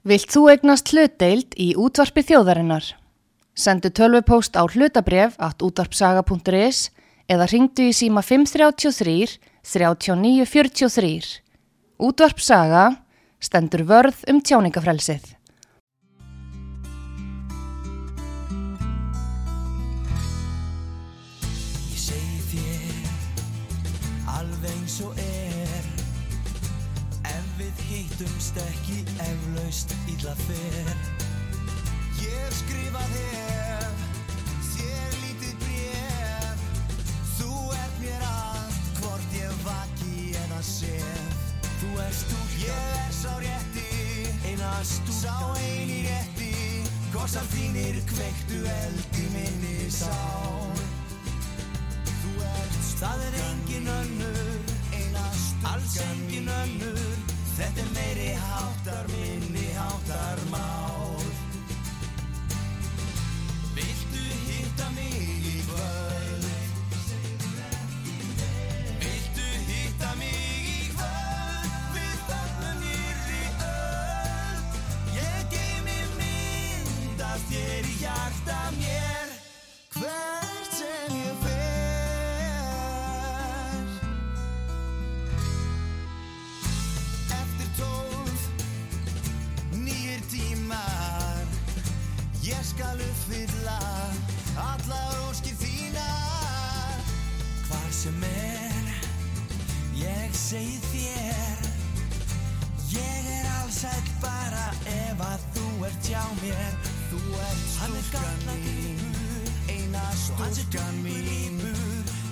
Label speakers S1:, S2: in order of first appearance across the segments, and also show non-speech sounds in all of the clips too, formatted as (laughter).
S1: Vilt þú egnast hlutdeild í útvarpi þjóðarinnar? Sendu tölvupóst á hlutabref at útvarpsaga.is eða ringdu í síma 533 3943. Útvarpsaga stendur vörð um tjáningafrelsið.
S2: Ég segi þér alveg eins og er Ef við hittumst ekki eflaust illa fer. Ég skrifa þér þér lítið bref Þú ert mér allt hvort ég vaki eða sef Þú ert stúlka. Ég er sá rétti. Eina stúlka. Sá eini rétti. Korsar þínir kveiktu eld í minni sál. Þú ert Það er engin önnur. Eina stúlkan Alls engin önnur. Þetta er meiri háttar minni háttar mál Viltu hitta mig í kvöld? Viltu hitta mig í kvöld? Við fögnum nýrri öll Ég geymi mynd af þér í hjarta mér Ég skal uppfylla Allar óskir þínar. Hvar sem er Ég segi þér Ég er allsæll bara ef að þú ert hjá mér. Þú ert stúlkan mín Eina stúlkan mín.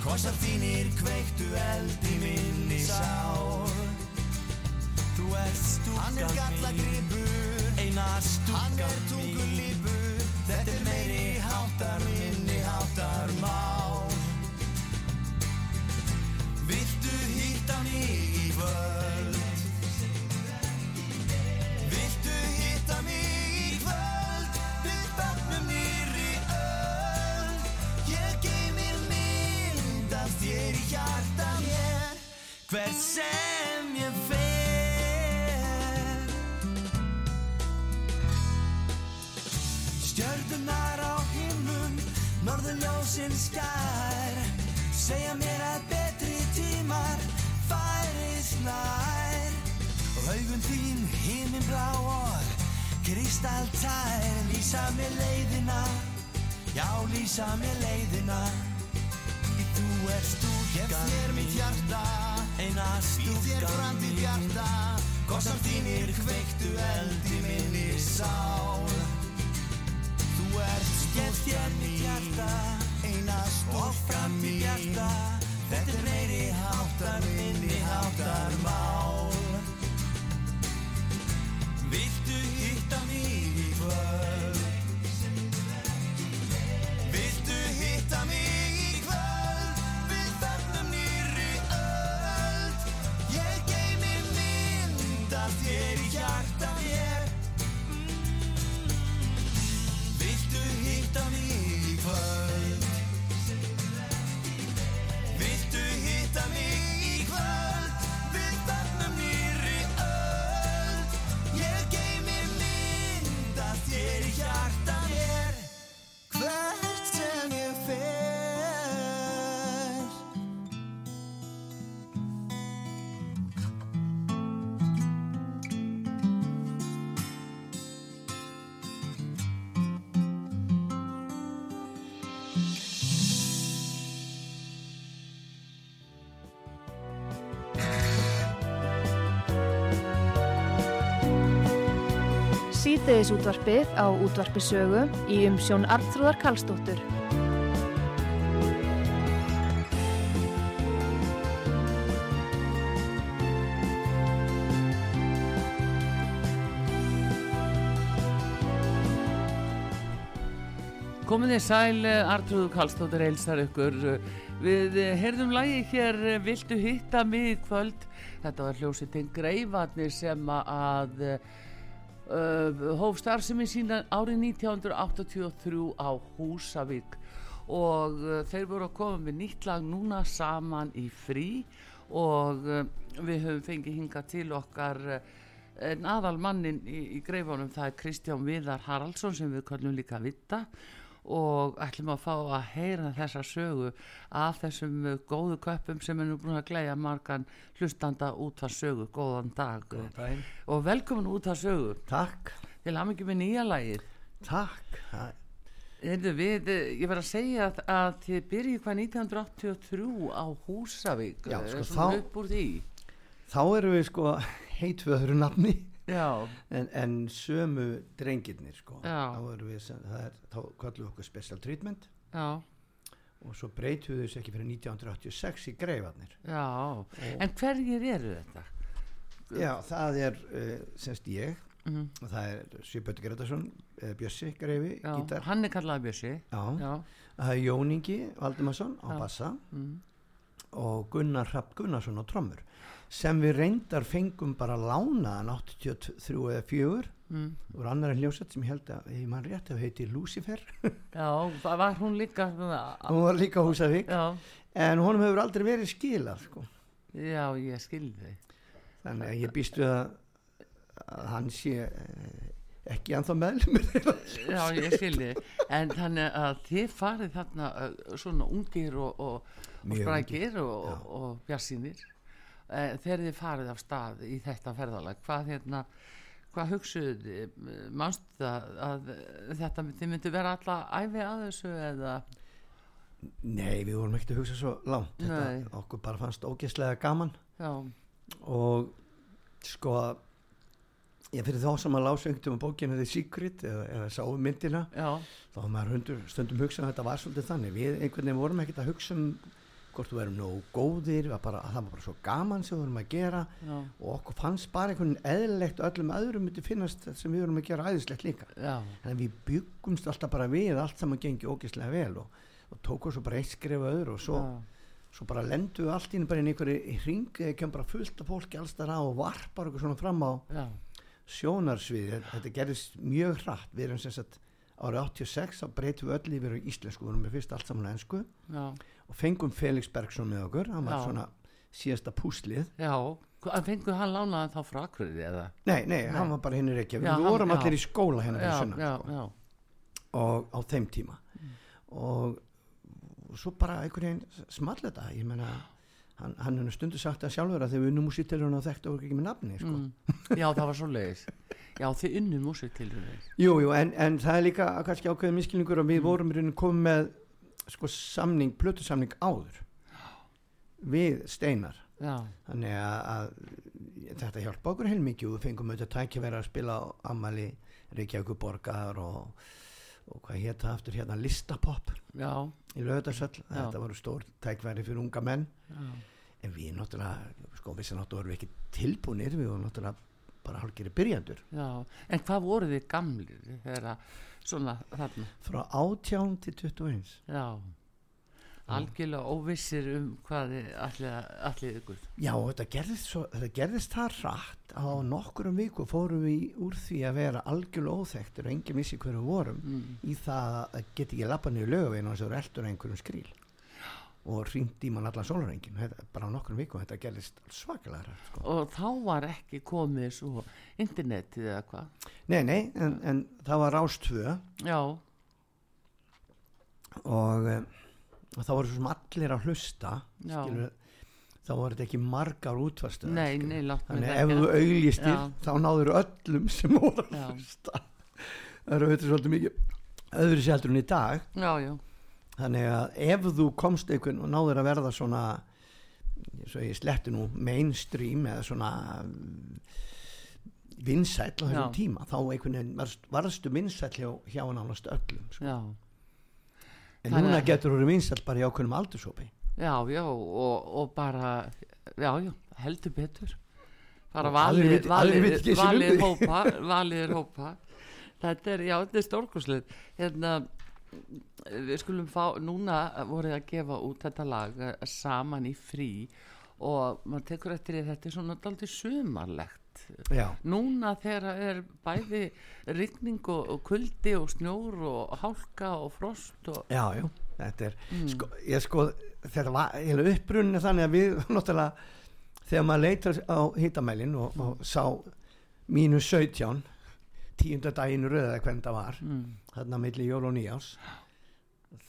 S2: Kossar þínir kveiktu eld í minni sál. Þú ert stúlkan mín Eina stúlkan mín háttar Norðurljósin skær. Segja mér að betri tímar Færis nær. Og augun þín himmin blá og Kristaltær. Lýsa mér leiðina. Já, lýsa mér leiðina. Því þú er stúlkan Gef þér mitt hjarta. Eina stúlkan Því þér framtíð hjarta. Kossar þínir kveiktu eld í minni sál. Þú ert stúlkan mín Eina stúlkan mín Þetta er meiri háttar minni háttar mál
S1: Síðdeis útvarpið á útvarpisögu í umsjón Arnþróðar Karlsdóttur.
S3: Komið þið sæl, Artrúðu Kallstóttir heilsar ykkur. Við heyrðum lagi hér, Viltu hitta mig í kvöld? Þetta var hljósitinn Greifarnir sem að hóf starfsemi sína árið 1983 á Húsavík. Og uh, þeir voru að koma með nýtt lag núna saman í frí. Og uh, við höfum fengið hinga til okkar uh, en aðal mannin í, í greifunum það er Kristján Viðar Haraldsson sem við kallum líka Vitta og ætlum að fá að heyra þessa sögu af þessum góðu köpum sem er nú búin að gleyja margan hlustanda út að sögu, góðan dag.
S4: Góðan
S3: og velkomin út að sögu.
S4: Takk,
S3: til að mikið með nýja lagið.
S4: Takk.
S3: Heyrðu, við, ég verð að segja að, að þið byrjið hvað 1983 á Húsavík.
S4: Já, sko, þá- Þá erum við sko (laughs) heit við öðru nafni en, en sömu drengirnir sko. Við, það er, þá kallum við okkur special treatment
S3: já,
S4: og svo breytum við þessu ekki fyrir 1986 í greifarnir.
S3: já En hverjir eru þetta?
S4: Já, það er uh, semst ég
S3: Mhm.
S4: og það er Sjöbjörn Gretarsson, uh, Bjössi Greifi,
S3: Já,
S4: gítar.
S3: hann er kallaði Bjössi
S4: Já.
S3: Já,
S4: Það er Jóningi Valdimarsson á bassa
S3: mm.
S4: og Gunnar Rapp Gunnarsson á trommur sem við reyndar fengum bara lánaðan 83 eða 4
S3: Mm.
S4: úr annar en hljósett sem ég held að ég man rétt að heiti Lucifer. (laughs)
S3: Já, va- var hún líka
S4: hún var líka Húsavík.
S3: Já,
S4: en honum hefur aldrei verið skilað sko.
S3: já, ég skilði
S4: þannig að ég býst við að, að hann sé eh, ekki anþá þeirra.
S3: Já, ég skilði En þannig að þið farið þarna uh, svona ungir og, og, og sprækir og, og, og uh, þegar þið farið af stað í þetta ferðalag hvað hérna hvað hugsuðu þið, mannstu að, að þetta þið myndu vera alla æfi að þessu eða?
S4: Nei við vorum ekkert að hugsa svo langt. Þetta, okkur bara fannst ógeðslega gaman.
S3: Já,
S4: og sko ég fyrir þá sem að lásengtum um bókinu The Secret eða, eða sáum myndina
S3: já,
S4: þá var maður hundur, stundum hugsa að þetta var svolítið þannig. Við einhvern veginn vorum ekkert að hugsa um hvort við erum nógu góðir var bara, það var bara svo gaman sem við vorum að gera
S3: já,
S4: og okkur fannst bara einhvern eðlilegt öllum öðrum myndi finnast sem við vorum að gera æðislegt líka.
S3: Já,
S4: þannig að við byggumst alltaf bara við allt saman gengi ógeðslega vel og, og tókum svo bara eitt skrifa öðru og svo, svo bara lendum við allt inn bara inn í einhverju hring eða kem bara fullt af fólki alls þar á og varpar okkur svona fram á
S3: já,
S4: sjónarsviði þetta gerðist mjög hratt. Við erum sem sagt árið 86 þá breytum við öll yfir á íslensku. Við erum með fyrst allt saman
S3: já,
S4: og fengum Felix Bergson með okkur hann var
S3: Já.
S4: svona síðasta púslið.
S3: Já Hvað, fengu hann lánaði þá frá Akureyri eða?
S4: Nei, nei, hann var bara hinn í Reykjavík.
S3: Já,
S4: við
S3: hann-
S4: vorum
S3: já.
S4: allir í skóla hérna fyrir
S3: já,
S4: sunnan
S3: já,
S4: sko.
S3: já,
S4: og á þeim tíma. Og, og svo bara einhvern veginn small þetta. Ég meina hann, hann hefur stundu sagt það sjálfur að þegar við unnum músítilurinn og þekktu okkur ekki með nafni sko.
S3: mm. já, það var svo leiðis já, þið unnu músik til þess
S4: jú, jú, en, en það er líka kannski ákveðið miskilningur að við vorum í rauninni komið með sko samning, plötusamning áður við Steinar.
S3: Já,
S4: þannig að, að þetta hjálpa okkur heilmikið og við fengum auðvitað tækifæri að spila á Amali Reykjavík borgar og, og hvað hétt það aftur hérna listapopp
S3: já,
S4: í lögðarsöll,
S3: Já.
S4: þetta voru stór tækifæri fyrir unga menn.
S3: Já,
S4: en við náttúrulega, sko við sem náttúrulega vorum ekki tilbúinir, við vorum náttúrulega bara hálfgerið byrjandur
S3: já. En hvað voru þið gamlir þegar að svona þarna.
S4: Frá 18 til 21
S3: já, algjörlega óvissir um hvað allir, ykkur.
S4: Já, þetta gerðist, svo, þetta gerðist það rætt á nokkurum viku fórum við úr því að vera algjörlega óþekktur og enginn vissi hverju vorum
S3: mm.
S4: í það að geta ekki lappa niður lögaveginn og þess að vera eldur einhverjum skríl og hringt í mann allan sólurengin bara á nokkurum viku, þetta gerðist svakalega sko.
S3: og þá var ekki komið svo internetið eða hvað?
S4: Nei, nei, en, en það var rástvö
S3: já,
S4: og, eh, og þá voru svo sem allir að hlusta skilur, þá voru þetta ekki margar útvarstöðar
S3: nei, nei, látt
S4: þannig að ef þú auglýstir
S3: Já.
S4: þá náður öllum sem voru að hlusta. Það eru þetta svolítið mikið öðru seldur en í dag.
S3: Já, já,
S4: þannig að ef þú komst einhvern og náður að verða svona svo ég sletti nú mainstream eða svona vinsæll á þessum tíma þá einhvern veginn varst, varstu vinsæll hjá, hjá nánast öllum sko. en
S3: Þannig
S4: núna getur þú vinsæll bara í ákveðnum aldurshópi.
S3: Já, já, og, og bara já, já, heldur betur. Bara valið valið,
S4: um
S3: hópa valið hópa. Þetta er, já, þetta er stórkurslið hérna við skulum fá, núna voruð að gefa út þetta lag eh, saman í frí og maður tekur eftir því að þetta er svona daldið sumarlegt
S4: já,
S3: núna þegar er bæði rigning og, og kuldi og snjór og hálka og frost og
S4: já, já þetta er,
S3: Mm.
S4: sko, ég sko þetta var upprunni þannig að við (laughs) náttúrulega þegar maður leitar á hitamælin og, og sá mínus 17 tíunda daginn röða eða hvernig það var.
S3: Mm.
S4: þarna milli jól og nýjás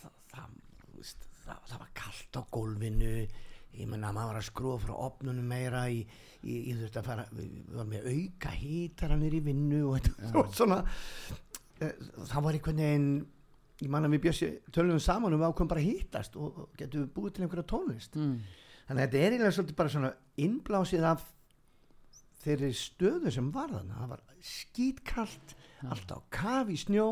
S4: það, það, veist, það, það var kallt á gólfinu. Ég menna maður var að skrúa frá opnunum meira í, í, þú veist að fara við varum með auka hítaranir í vinnu og þetta og svona eh, það var einhvern veginn ég manna við bjössi tölum saman og við ákveðum bara að hítast og, getum búið til einhverja tónlist.
S3: Mm.
S4: þannig að þetta er eiginlega svolítið bara svona innblásið af þeirri stöðu sem var þannig það var skítkallt alltaf kaf í snjó.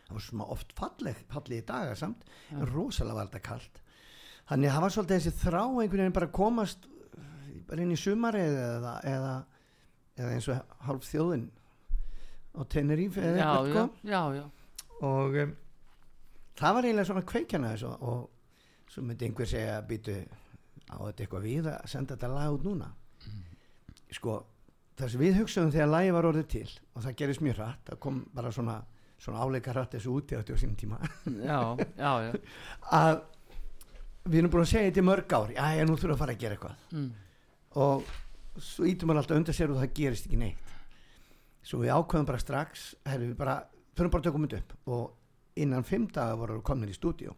S4: Það var svona oft falleg fallegi dagar samt, en rosalega var þetta kallt þannig að það var svolítið þessi þrá einhvern veginn bara komast uh, bara inn í sumari eða, eða, eða eins og hálf þjóðin á Tenerife eða eitthvað
S3: já,
S4: sko. og um, það var eiginlega svona kveikjana þessu og svo myndi einhver segja býtu á þetta eitthvað við að senda þetta lag út núna sko það sem við hugsaðum þegar lagi var orðið til og það gerist mjög hratt það kom bara svona, svona áleika hratt þessu úti á sínum tíma.
S3: Já, já, já. (laughs)
S4: að við erum búin að segja þetta í mörg ár já, já, nú þurfum við að fara að gera eitthvað.
S3: Mm.
S4: og svo ítum maður alltaf undir sér og það gerist ekki neitt. Svo við ákveðum bara strax herri, við bara, þurfum bara að tökum þetta upp. Og innan fimm daga voru við komin í stúdíu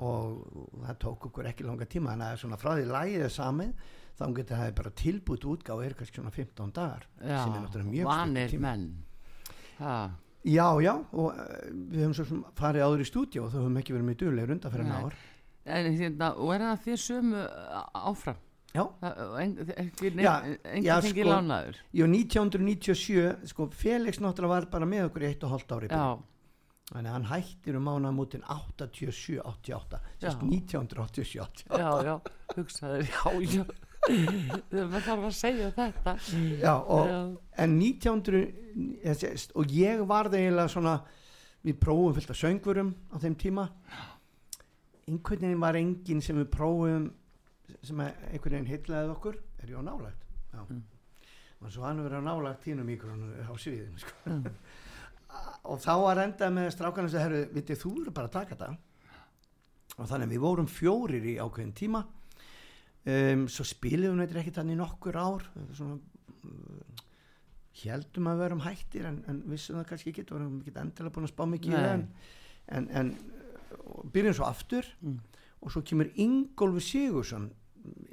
S4: og það tók okkur ekki langa tíma þannig að svona frá því lægið er samið þá getur það bara tilbúið útgáð er kannski svona 15 dagar
S3: já.
S4: sem er náttúrulega mjög
S3: vanir menn ha.
S4: já, já, og uh, við höfum svo sem farið áður í stúdíu og þau höfum ekki verið með duðlega runda fyrir
S3: en hérna, og er það þér sömu á- áfram
S4: já,
S3: Það- en- ekki
S4: Já, já,
S3: fengi
S4: sko, Jú, 1997, sko, Felix náttúrulega var bara með okkur í eitt og hálft ári.
S3: já,
S4: Þannig að hann hættir um mánamútin 87-88, sérst
S3: Já.
S4: 1987-88.
S3: já, já, hugsaður já, já maður þarf að segja þetta
S4: Já, og, en 1900, ég sést, og ég var það eiginlega svona, við prófum fullt af söngvurum á þeim tíma. Einhvern veginn var enginn sem við prófum, sem að einhvern veginn heitlaði okkur, er ég á nálægt?
S3: Mm.
S4: Og svo hann verið á nálægt tínu mikronu á sviðinu, sko. (laughs) og þá var endað með strákarnir sem herru, vitið, þú eru bara að taka þetta. Og þannig að við vorum fjórir í ákveðin tíma. Um, svo spilum við ekki þannig nokkur ár, svona, uh, heldum að við verum hættir en, en vissum það kannski ekki, við vorum ekki endilega búin að spá mikið en, en, en byrjum svo aftur
S3: Mm.
S4: og svo kemur Ingólfi Sigursson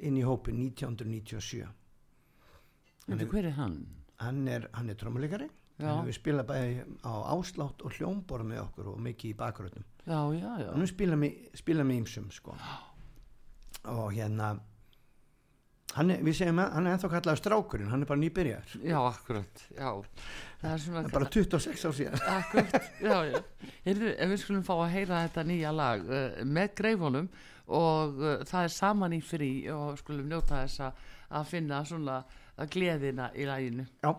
S4: inn í hópin 1997
S3: Veitu, hver er hann?
S4: hann er, hann er trómuleikari við spila bæði á áslátt og hljómbor með okkur og mikið í bakgröðnum
S3: já, já, já.
S4: Hann spila með ímsum sko. og hérna hann er, við segjum að hann er ennþá kallaður strákurinn, hann er bara nýbyrjar
S3: já, akkurat, já það er
S4: Það er bara 26 ár síðan
S3: Akkurat, (laughs) já, já. Heyrðu, ef við skulum fá að heyra þetta nýja lag uh, með greifunum og uh, það er saman í frí og skulum njóta þess að- finna svona gleðina í laginu.
S4: Já,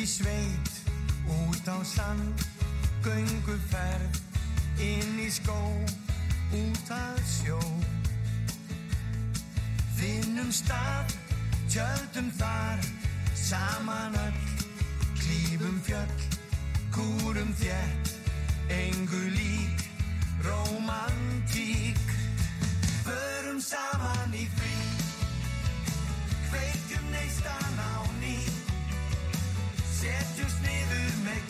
S2: upp í sveit, út á sand, gönguferð, inn í skó, út að sjó. Finnum stað, tjöldum þar, saman öll, klífum fjöll, kúrum þétt, engu lík, romantík. Förum saman í frí Kveikjum neistan á ný Setjumst niður með gítarinn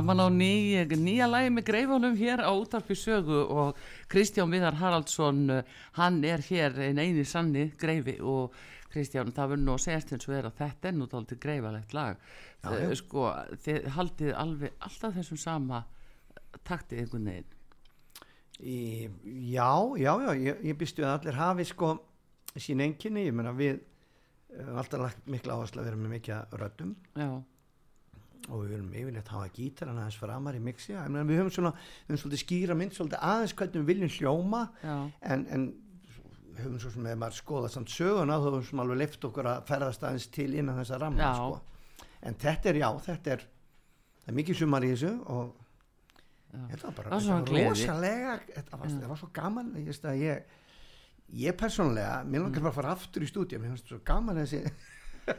S2: Saman á ný,
S3: nýja lægi með greifunum hér á útarpi sögu og Kristján Viðar Haraldsson, eh, hann er hér einn eini sanni greifi og Kristján, það verður nú að segjast eins og er að þetta er nú tóltið greifalegt lag.
S4: Já,
S3: Þe-
S4: já.
S3: Sko, þið haldið alveg alltaf þessum sama taktið einhvern veginn.
S4: Í, já, já, já, ég, ég býstu að allir hafi sko sín enginni, ég meina við uh, alltaf lagt mikla áherslu að vera með mikið af röddum
S3: Já,
S4: og við viljum yfirleitt hafa gítaran aðeins framar í mixi, meina við höfum svona við höfum svolítið skýra mynd, svolítið aðeins hvernig við viljum hljóma. En, en við höfum svo sem ef maður skoða samt söguna þá höfum sem alveg leift okkur að ferðast aðeins til innan þessa ramma sko. en þetta er já, þetta er það er mikið sumar í þessu og
S3: já.
S4: þetta var bara
S3: var
S4: þetta
S3: gleði.
S4: rosalega þetta var, þetta var svo gaman. Ég, að ég, ég persónulega mér langar bara að fara aftur í stúdíu mér finnst svo gaman þessi,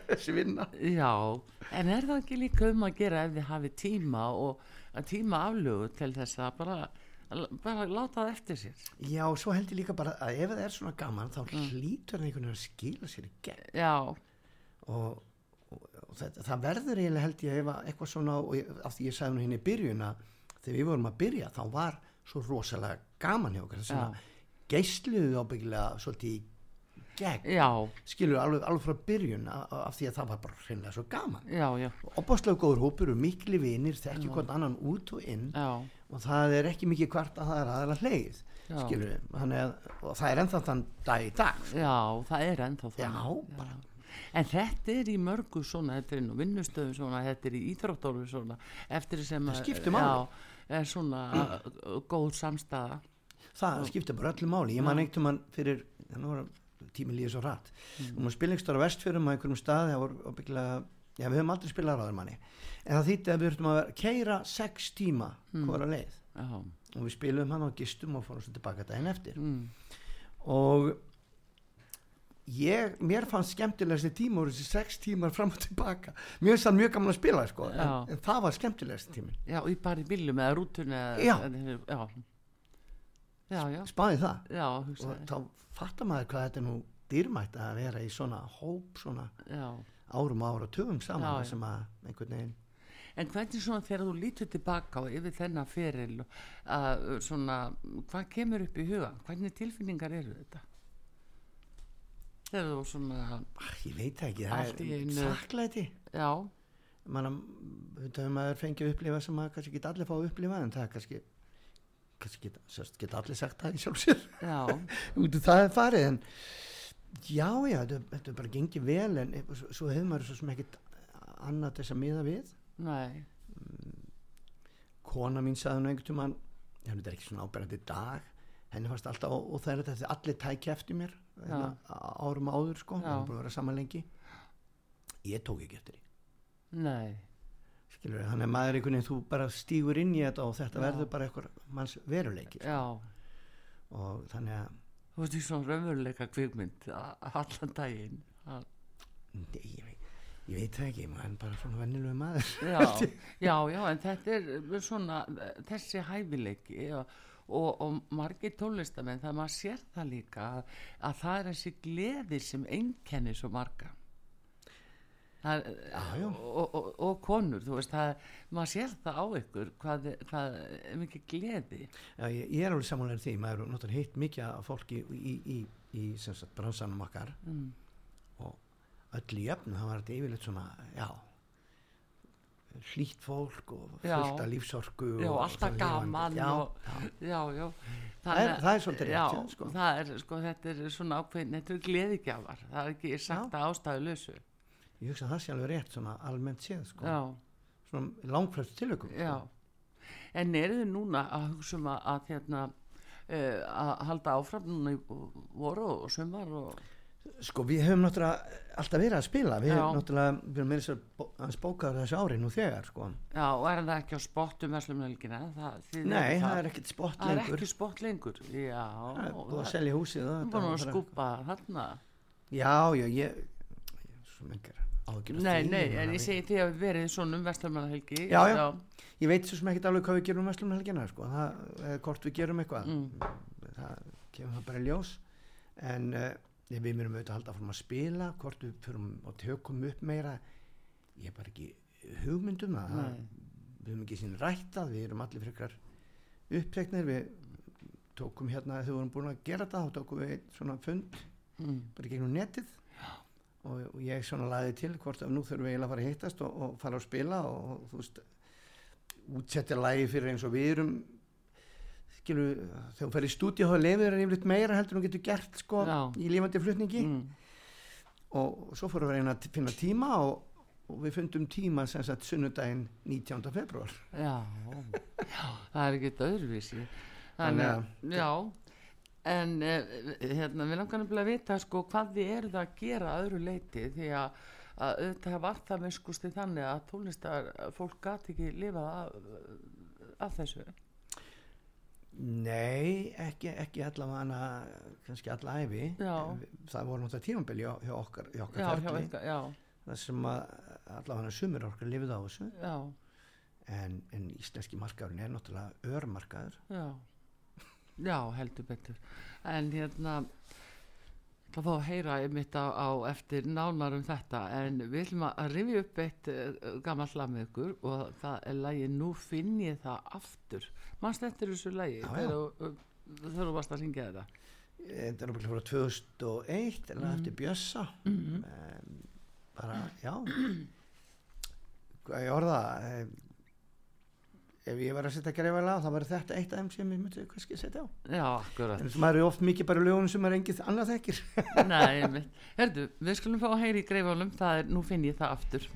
S4: þessi vinna.
S3: Já, en er það ekki líka um að gera ef þið hafi tíma og tíma aflögu til þess að bara, bara láta það eftir sér?
S4: já, svo held ég líka bara að ef það er svona gaman þá hlýtur það einhvern veginn að skila sér í gegn.
S3: Já,
S4: og, og, og þetta, það verður eiginlega held ég ef að eitthvað svona og ég, af því ég sagði nú henni í byrjun að þegar við vorum að byrja þá var svo rosalega gaman hjá okkur. Þess að geisluðu ábyggilega svolítið í
S3: já,
S4: skilur alveg, alveg frá byrjun af því að það var bara hreinlega svo gaman.
S3: Já, já,
S4: opaslega góður hópur og mikli vinir þekki hvort annan út og inn
S3: já,
S4: og það er ekki mikið hvart að það er aðalega hleið skilur þannig að og það er ennþá þann dag í dag
S3: já, það er ennþá þannig.
S4: bara.
S3: En þetta er í mörgu svona, þetta er á vinnustöðum svona, þetta er í íþróttólu svona, eftir sem að, er svona góð samstæða.
S4: það skiptir bara öllu máli. Ég man einhvern mann fyrir nú var tími líður svo hratt. Mm. og maður spilningstur á vestfjörum á einhverjum staði það voru ábyggilega já við höfum aldrei spilað ráður manni. En það þýtti að við þurftum að vera keira sex tíma mm. hvora leið.
S3: Já,
S4: og við spilum hann og gistum og fórum svo tilbaka daginn eftir.
S3: Mm,
S4: og ég, mér fannst skemmtilegasti tíma voru þessi sex tímar fram og tilbaka. Mér finnst það mjög gaman að spila sko, en, en það var skemmtilegasti tímin
S3: já, í bara í
S4: Já.
S3: eða- já, já, já,
S4: spáði það
S3: já,
S4: og þá fattar maður hvað þetta er nú dýrmætt að vera í svona hóp svona
S3: já.
S4: árum ára tugum saman
S3: Já,
S4: sem að einhvern veginn
S3: En hvernig svona þegar þú lítur tilbaka og yfir þennan feril að svona, hvað kemur upp í huga? Hvernig tilfinningar eru þetta? Þegar þú svona,
S4: ah, ég veit ekki, það er þakklæti
S3: já,
S4: þetta hefur maður fengið að upplifa sem maður kannski geta allir fá að upplifa en það er kannski kannski geta, geta allir sagt það í sjálf sér.
S3: Já, (laughs)
S4: út af það er farið en já, já, þetta, er bara gengið vel en e- svo, svo hefur maður svo sem ekkert annað þess að miða við.
S3: Nei,
S4: kona mín sagði nú einhvern já, þetta er ekki svona áberandi dag. Henni fannst alltaf og, það er þetta allir tæki eftir mér hérna, árum áður sko, er búin að vera saman lengi. Ég tók ekki eftir því.
S3: Nei,
S4: skilur þannig að maður einhvern veginn þú bara stígur inn í þetta og þetta
S3: Já.
S4: verður bara eitthvað manns veruleiki sko.
S3: já,
S4: og þannig að
S3: þú veist því svona raunveruleika kvikmynd allan daginn. að-
S4: nei, ég, veit, ég veit það ekki maður er bara svona vennilegu maður
S3: Já, (laughs) já, já, en þetta er svona, þessi hæfileiki og, og, og margir tónlistamenn, það maður sér það líka að, að það er þessi gleði sem einkenni svo marga. Það,
S4: Já, já.
S3: Og, og, og konur, þú veist, það, maður sér það á ykkur, hvað, hvað er mikið gleði.
S4: Já, ég, ég er alveg samanlega því, maður er náttúrulega heitt mikið af fólki í, í, í, í bransanum okkar
S3: Mm.
S4: og öll í jöfnu, þá var þetta yfirleitt svona, já, hlýtt fólk og fullt af lífsorku
S3: Já,
S4: og
S3: alltaf gaman og,
S4: já.
S3: já.
S4: Það er- það er svolítið rétt, sko.
S3: það er, sko, þetta er svona ákveðin, þetta er gleðigjafar, það er ekki sagt að ástæðu lausu.
S4: Ég hugsa að það sé alveg rétt svona almennt séð sko. Svona langflest tilökum
S3: já. En eru þið núna að hugsa um að, að hérna, uh, að halda áfram núna í voru og sumar og,
S4: sko við höfum náttúrulega alltaf verið að spila við
S3: Já.
S4: höfum náttúrulega við höfum meira þess að bókaður þessu ári nú þegar sko.
S3: já, og er það ekki á spottum verslumhelgina? Það, þið
S4: nei, það er ekkert spott
S3: Það er
S4: lengur
S3: ekki spott lengur, já.
S4: það er búið að selja húsið og þetta
S3: Búin að
S4: er
S3: skúpa þarna.
S4: já, já, ég, ég svo mengar ágjör
S3: Nei, nei, en ég segi því að við verið svona um verslumhelgi.
S4: Já, já. ég veit svo sem ekkert alveg hvað við gerum um Vestlum helgina sko. það, eða hvort við gerum eitthvað
S3: Mm.
S4: það kemur það bara ljós en uh, við myndum auðvitað að halda fórum að spila hvort við fyrum og tökum upp meira ég er bara ekki hugmyndum það
S3: Nei.
S4: við höfum ekki sín rættað við erum allir frekar uppteknir við tókum hérna þegar við vorum búin að gera þetta þá tókum við svona fund
S3: Mm.
S4: bara gegnum netið og, ég svona laði til hvort að nú þurfum við eiginlega að fara að hittast og, og fara að spila og, þú veist útsetja lagi fyrir eins og við erum skilu, þegar þú fer í stúdíu þá lefur þér yfirleitt meira heldur en þú getur gert sko
S3: Já.
S4: í lífandi flutningi
S3: Mm.
S4: og svo fórum við að reyna að finna tíma og, og við fundum tíma sem sagt sunnudaginn 19. februar
S3: Já, já, það er ekki öðruvísi.
S4: Þannig að,
S3: já, en eh, hérna, við langar nefnilega að vita sko hvað þið eruð að gera öðru leiti því að, að auðvitað var það með skusti þannig að tónlistar fólk gati ekki lifað af, af þessu.
S4: Nei, ekki, ekki allavega kannski alla æfi
S3: Já.
S4: það voru náttúrulega tímambili hjá, hjá okkar, hjá okkar
S3: Já, hjá
S4: ferli
S3: eitthvað, já,
S4: það sem allavega sumir okkar lifið á þessu. En, en íslenski markaðurinn er náttúrulega örmarkaður.
S3: Já, já, heldur betur. En hérna, það fá að heyra einmitt á, á eftir nánar um þetta. En við ætlum að rifja upp eitt uh, gammal lag með ykkur og það er lagi Nú finn ég það aftur. Mannst eftir þessu lagi?
S4: Já.
S3: þegar þú- varst að syngja þetta?
S4: Þetta er náttúrulega frá 2001 eða eftir Bjössa.
S3: Mhm.
S4: um, bara, já. Hvað ég orða um, ef ég var að setja greifalega þá var þetta eitt af þeim sem ég myndi kannski setja á.
S3: Já, akkurat.
S4: En maður er oft mikið bara lögunum sem maður engið annað þekkir.
S3: Nei. Herðu, við skulum fá að heyra í greifálum það er Nú finn ég það aftur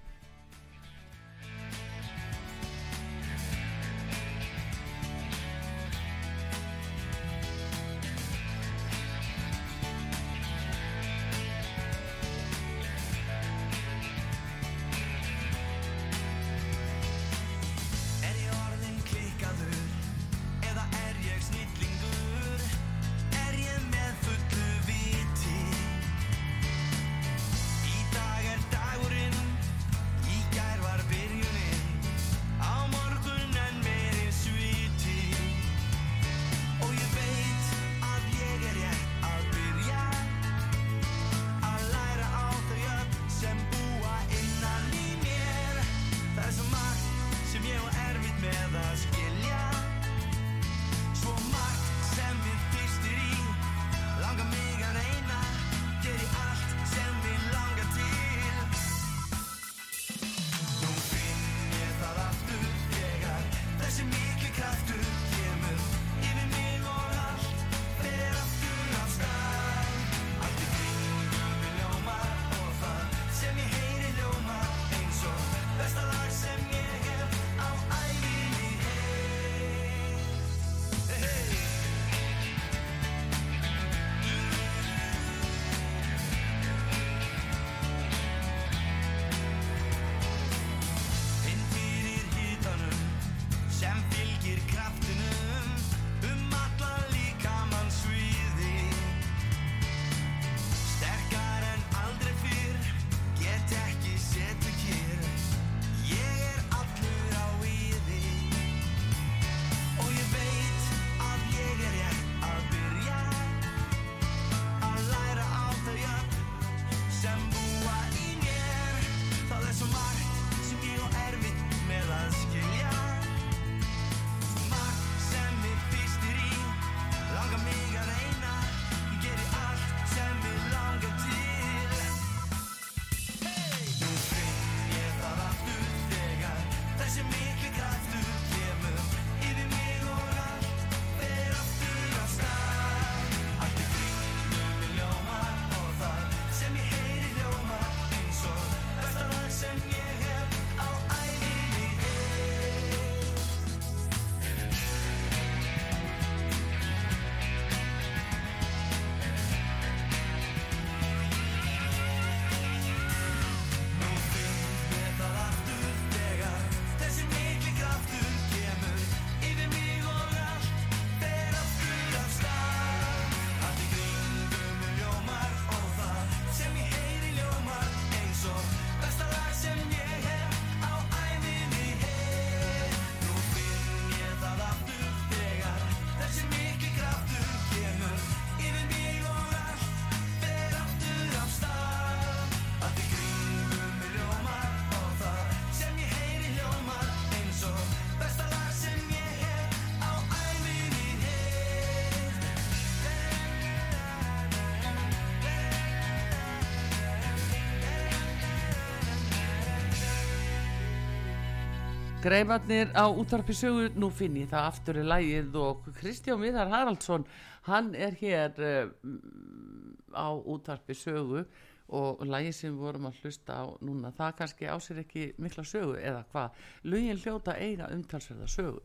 S3: Greifarnir á útvarpi sögu, nú finn ég það aftur í lægið og Kristján Viðar Haraldsson, hann er hér uh, á útvarpi sögu og lægið sem vorum að hlusta á núna, það kannski á sér ekki mikla sögu eða hvað, lögin hljóta eiga umtalsverða sögu.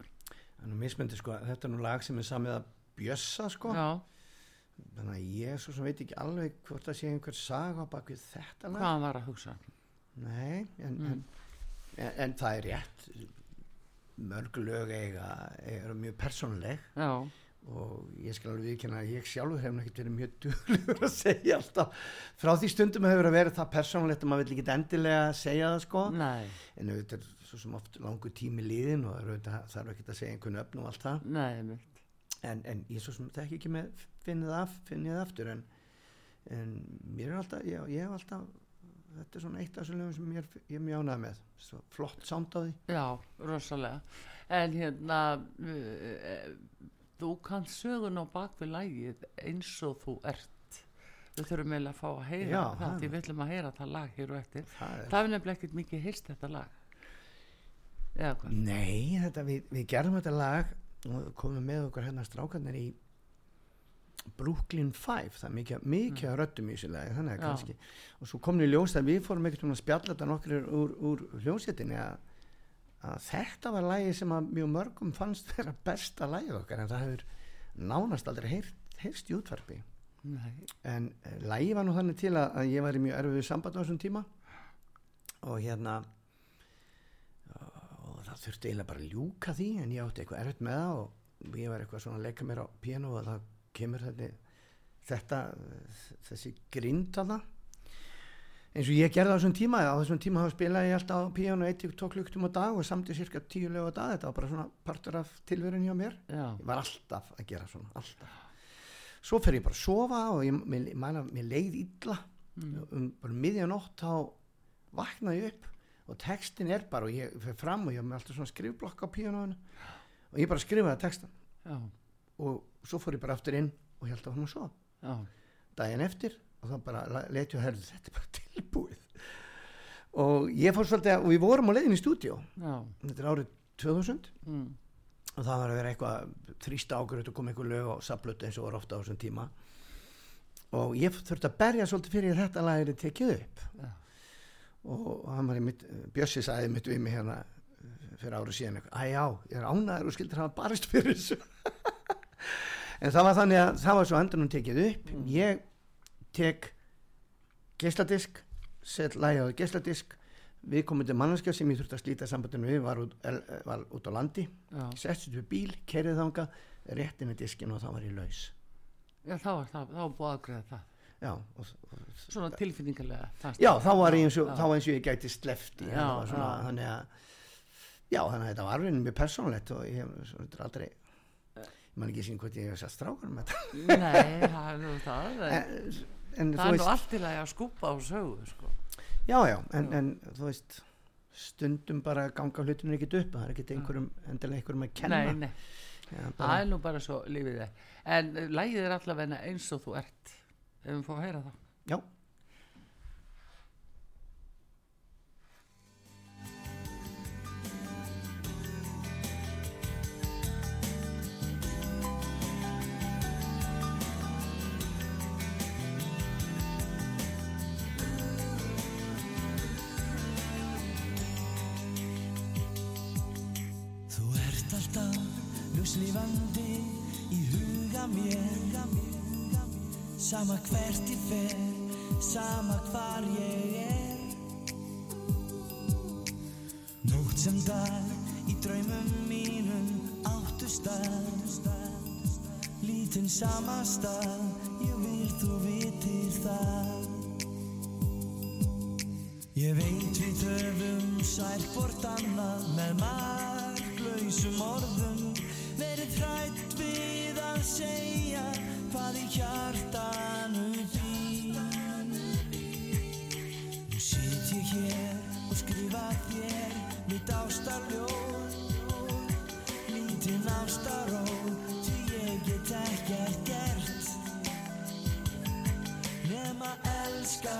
S4: Nú mismyndi sko, þetta er nú lag sem er samið að bjössa sko.
S3: Já,
S4: Þannig að ég svo sem veit ekki alveg hvort það sé einhver saga bak við þetta lag.
S3: hvað var að hugsa.
S4: Nei, en,
S3: Mm.
S4: en, en, en það er rétt. Mörg lög eiga, eru mjög persónuleg
S3: Já,
S4: og ég skal alveg viðkynna að ég sjálfur hef ekkert verið mjög duglegur að segja alltaf. Frá því stundum hefur að vera það persónulegt að maður vil ekki endilega segja það sko.
S3: nei,
S4: En auðvitað er svo sem oft langur tími liðin og auðvitað þarf ekki að segja einhvern öfn og allt það.
S3: nei,
S4: en, en ég svo sem þekki ekki með finnið af, finnið aftur en, en mér er alltaf ég, ég hef alltaf þetta er svona eitt af þessum lögum sem ég er mjög ánægð með svo flott sánd á því
S3: Já, rosalega. En hérna, uh, þú kannt sögun á bakvið lægið eins og þú ert. Við þurfum eiginlega að fá að heyra
S4: Já,
S3: það, því við ætlum að heyra það lag hér og eftir.
S4: það er,
S3: Það er nefnilega ekkert mikið heyrst þetta lag. Eða hvað?
S4: nei, þetta, við, við gerðum þetta lag og komum með okkur hérna strákarnir í Brooklyn 5 það er mikið, mikið mm. röddum í þessu lagi þannig að
S3: Já.
S4: kannski og svo komum við ljós að við fórum ekkert um að spjalla þetta nokkur úr, úr hljónsettinni að, að þetta var lagi sem að mjög mörgum fannst vera besta lagið okkar en það hefur nánast aldrei heyrst í útvarpi
S3: Nei,
S4: en uh, lagi var nú þannig til að, að ég var í mjög erfiðu samband á þessum tíma og hérna og það þurfti eiginlega bara að ljúka því en ég átti eitthvað erfitt með það og ég var eitthvað svona að leika mér á piano og það kemur þetta, þessi grind að það eins og ég gerði á þessum tíma á þessum tíma hafa spilaði ég alltaf á piano 1-2 klukkutum á dag og samtið cirka 10 lög á dag. Þetta var bara svona partur af tilverun hjá mér.
S3: Já,
S4: ég var alltaf að gera svona alltaf. Svo fer ég bara að sofa og ég, mér, mér, mér leið illa. Um bara miðjanótt þá vaknaði ég upp og textin er bara og ég fer fram og ég hef með alltaf svona skrifblokk á píanóinu. Og ég bara skrifaði textan
S3: já,
S4: og svo fór ég bara aftur inn og held að hann að sofa.
S3: Já,
S4: daginn eftir og þá bara leti ég að herðu (laughs) þetta er bara tilbúið. Og ég fór svolítið að, og við vorum á leiðin í stúdíó.
S3: Já,
S4: þetta er árið 2000
S3: mm,
S4: og það var að vera eitthvað þrýsta ágröð og koma einhver lög á saplötu eins og var ofta á þessum tíma. Og ég þurfti að berja svolítið fyrir að þetta lag er tekið upp.
S3: Já.
S4: og hann var í mitt Bjössi sagði mitt við mig hérna eh, fyrir árið síðan eitthvað, æ já, ég er ánæður og skildur hafa barist fyrir þessu (laughs) (laughs) en það var þannig að það var svo endunum tekið upp. Ég tek geisladisk set lagið á geisladisk. Við komum til manneskja sem ég þurfti að slíta sambandinu við var út, el, var út á landi. Settist við bíl, kerið þanga rétt inn í diskin og þá var ég laus.
S3: Já, þá var það, þá var búið að greiða það.
S4: já, og, og,
S3: Svona tilfinningarlega. fannst
S4: já þá var ég eins og, þá eins og ég gæti slefti
S3: Já,
S4: svona,
S3: já.
S4: þannig að já, þannig að þetta var raunin mjög persónlegt og ég hef aldrei man ekki sín hvort ég hef satt þetta
S3: Nei, það er nú það. En,
S4: en,
S3: það er nú
S4: veist,
S3: allt í lagi að skúpa á sögu, sko.
S4: já, já, en, en þú veist stundum bara ganga hlutinu ekkert upp það er ekkert einhverjum, endilega einhverjum að kenna
S3: Nei, nei.
S4: Já,
S3: Það er nú bara svo lífið er. En lægið er allavega eins og þú ert. Ef við fá að heyra það.
S4: já,
S2: ljóslífandi í huga mér. Sama hvert ég fer, sama hvar ég er. Nótt sem dag í draumum mínum áttu stað. Lítinn sama stað, ég vil þú vitir það. Ég veit við höfum sær hvort annað með marklausum orðum Verið hrætt við að segja hvað í hjartanu býr. Nú sit ég hér og skrifa þér mitt ástarljóð. Lítinn ástaról því ég get ekkert gert. Nema elska